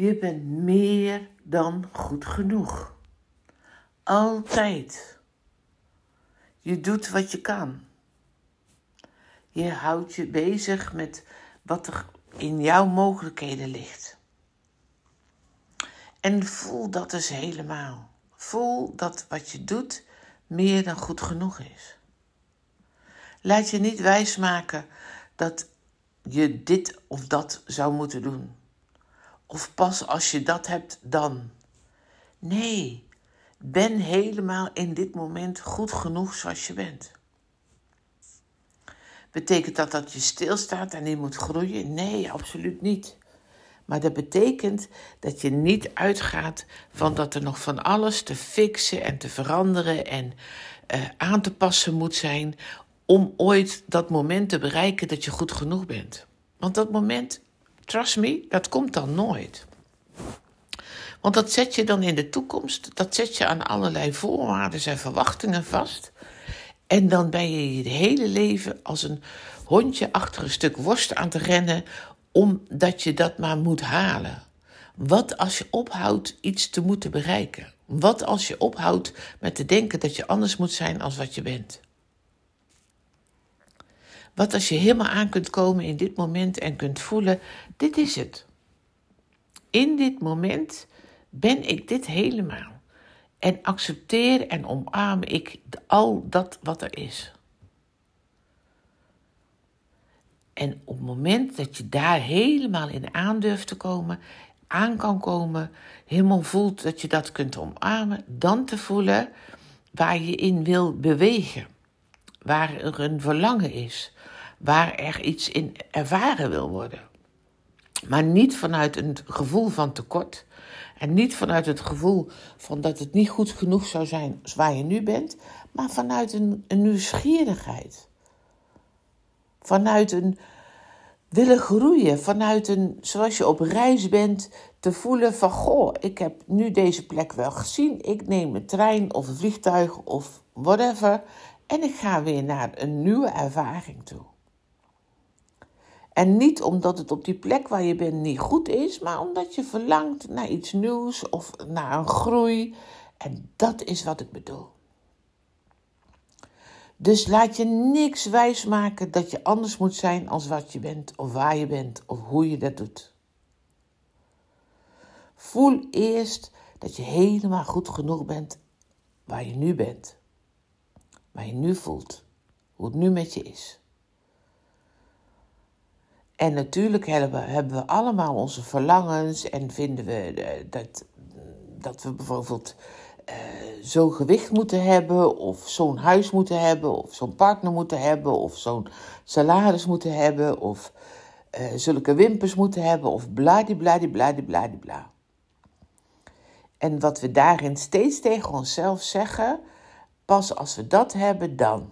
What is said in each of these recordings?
Je bent meer dan goed genoeg. Altijd. Je doet wat je kan. Je houdt je bezig met wat er in jouw mogelijkheden ligt. En voel dat dus helemaal. Voel dat wat je doet meer dan goed genoeg is. Laat je niet wijsmaken dat je dit of dat zou moeten doen. Of pas als je dat hebt, dan. Nee, ben helemaal in dit moment goed genoeg zoals je bent. Betekent dat dat je stilstaat en je moet groeien? Nee, absoluut niet. Maar dat betekent dat je niet uitgaat van dat er nog van alles te fixen en te veranderen en uh, aan te passen moet zijn om ooit dat moment te bereiken dat je goed genoeg bent. Want dat moment, trust me, dat komt dan nooit. Want dat zet je dan in de toekomst, dat zet je aan allerlei voorwaarden en verwachtingen vast. En dan ben je je hele leven als een hondje achter een stuk worst aan te rennen, omdat je dat maar moet halen. Wat als je ophoudt iets te moeten bereiken? Wat als je ophoudt met te denken dat je anders moet zijn als wat je bent? Wat als je helemaal aan kunt komen in dit moment en kunt voelen: dit is het. In dit moment ben ik dit helemaal. En accepteer en omarm ik al dat wat er is. En op het moment dat je daar helemaal in aan durft te komen, aan kan komen, helemaal voelt dat je dat kunt omarmen, dan te voelen waar je in wil bewegen. Waar er een verlangen is, waar er iets in ervaren wil worden. Maar niet vanuit een gevoel van tekort, en niet vanuit het gevoel van dat het niet goed genoeg zou zijn waar je nu bent, maar vanuit een, een nieuwsgierigheid. Vanuit een willen groeien, vanuit een, zoals je op reis bent, te voelen van, goh, ik heb nu deze plek wel gezien, ik neem een trein of een vliegtuig of whatever en ik ga weer naar een nieuwe ervaring toe. En niet omdat het op die plek waar je bent niet goed is, maar omdat je verlangt naar iets nieuws of naar een groei. En dat is wat ik bedoel. Dus laat je niks wijsmaken dat je anders moet zijn als wat je bent, of waar je bent, of hoe je dat doet. Voel eerst dat je helemaal goed genoeg bent waar je nu bent, waar je nu voelt, hoe het nu met je is. En natuurlijk hebben, hebben we allemaal onze verlangens en vinden we eh, dat, dat we bijvoorbeeld uh, zo'n gewicht moeten hebben, of zo'n huis moeten hebben, of zo'n partner moeten hebben, of zo'n salaris moeten hebben, of uh, zulke wimpers moeten hebben, of bladibladibladibladibla. En wat we daarin steeds tegen onszelf zeggen, pas als we dat hebben, dan.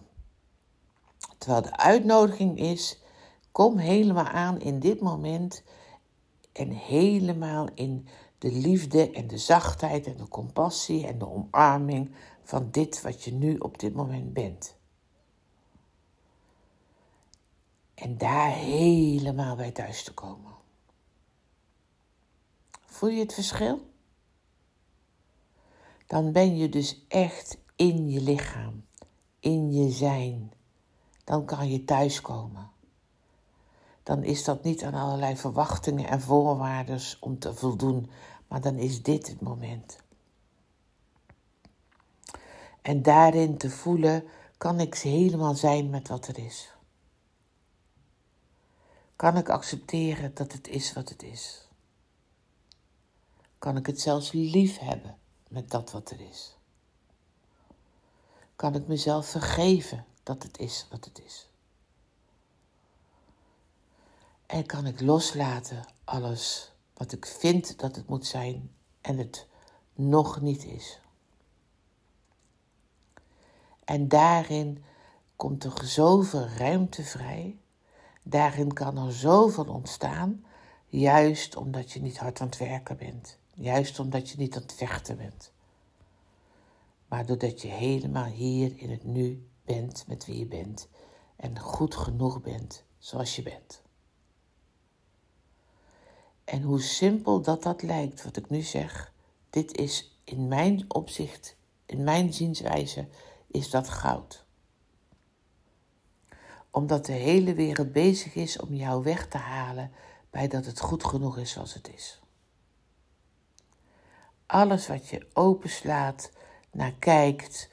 Terwijl de uitnodiging is Kom helemaal aan in dit moment en helemaal in de liefde en de zachtheid en de compassie en de omarming van dit wat je nu op dit moment bent. En daar helemaal bij thuis te komen. Voel je het verschil? Dan ben je dus echt in je lichaam, in je zijn. Dan kan je thuiskomen dan is dat niet aan allerlei verwachtingen en voorwaarden om te voldoen, maar dan is dit het moment. En daarin te voelen, kan ik helemaal zijn met wat er is. Kan ik accepteren dat het is wat het is? Kan ik het zelfs lief hebben met dat wat er is? Kan ik mezelf vergeven dat het is wat het is. En kan ik loslaten alles wat ik vind dat het moet zijn en het nog niet is. En daarin komt er zoveel ruimte vrij. Daarin kan er zoveel ontstaan, juist omdat je niet hard aan het werken bent. Juist omdat je niet aan het vechten bent. Maar doordat je helemaal hier in het nu bent met wie je bent en goed genoeg bent zoals je bent. En hoe simpel dat dat lijkt, wat ik nu zeg, dit is in mijn opzicht, in mijn zienswijze, is dat goud. Omdat de hele wereld bezig is om jou weg te halen bij dat het goed genoeg is zoals het is. Alles wat je openslaat, naar kijkt,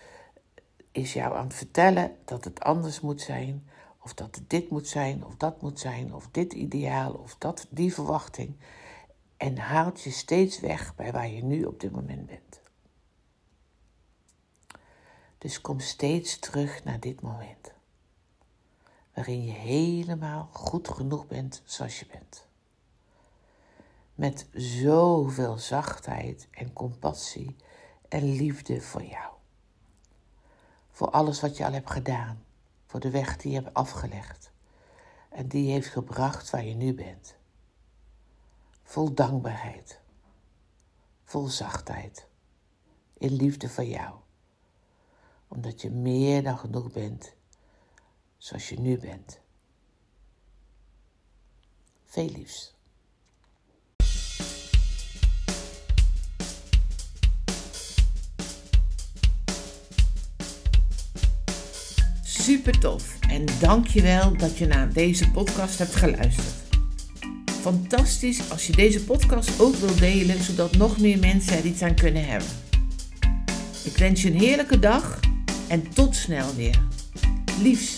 is jou aan het vertellen dat het anders moet zijn, of dat dit moet zijn, of dat moet zijn, of dit ideaal, of dat, die verwachting. En haalt je steeds weg bij waar je nu op dit moment bent. Dus kom steeds terug naar dit moment. Waarin je helemaal goed genoeg bent zoals je bent. Met zoveel zachtheid en compassie en liefde voor jou. Voor alles wat je al hebt gedaan. Voor de weg die je hebt afgelegd. En die heeft gebracht waar je nu bent. Vol dankbaarheid. Vol zachtheid. In liefde voor jou. Omdat je meer dan genoeg bent zoals je nu bent. Veel liefs. Super tof en dankjewel dat je naar deze podcast hebt geluisterd. Fantastisch als je deze podcast ook wilt delen, zodat nog meer mensen er iets aan kunnen hebben. Ik wens je een heerlijke dag en tot snel weer. Liefs.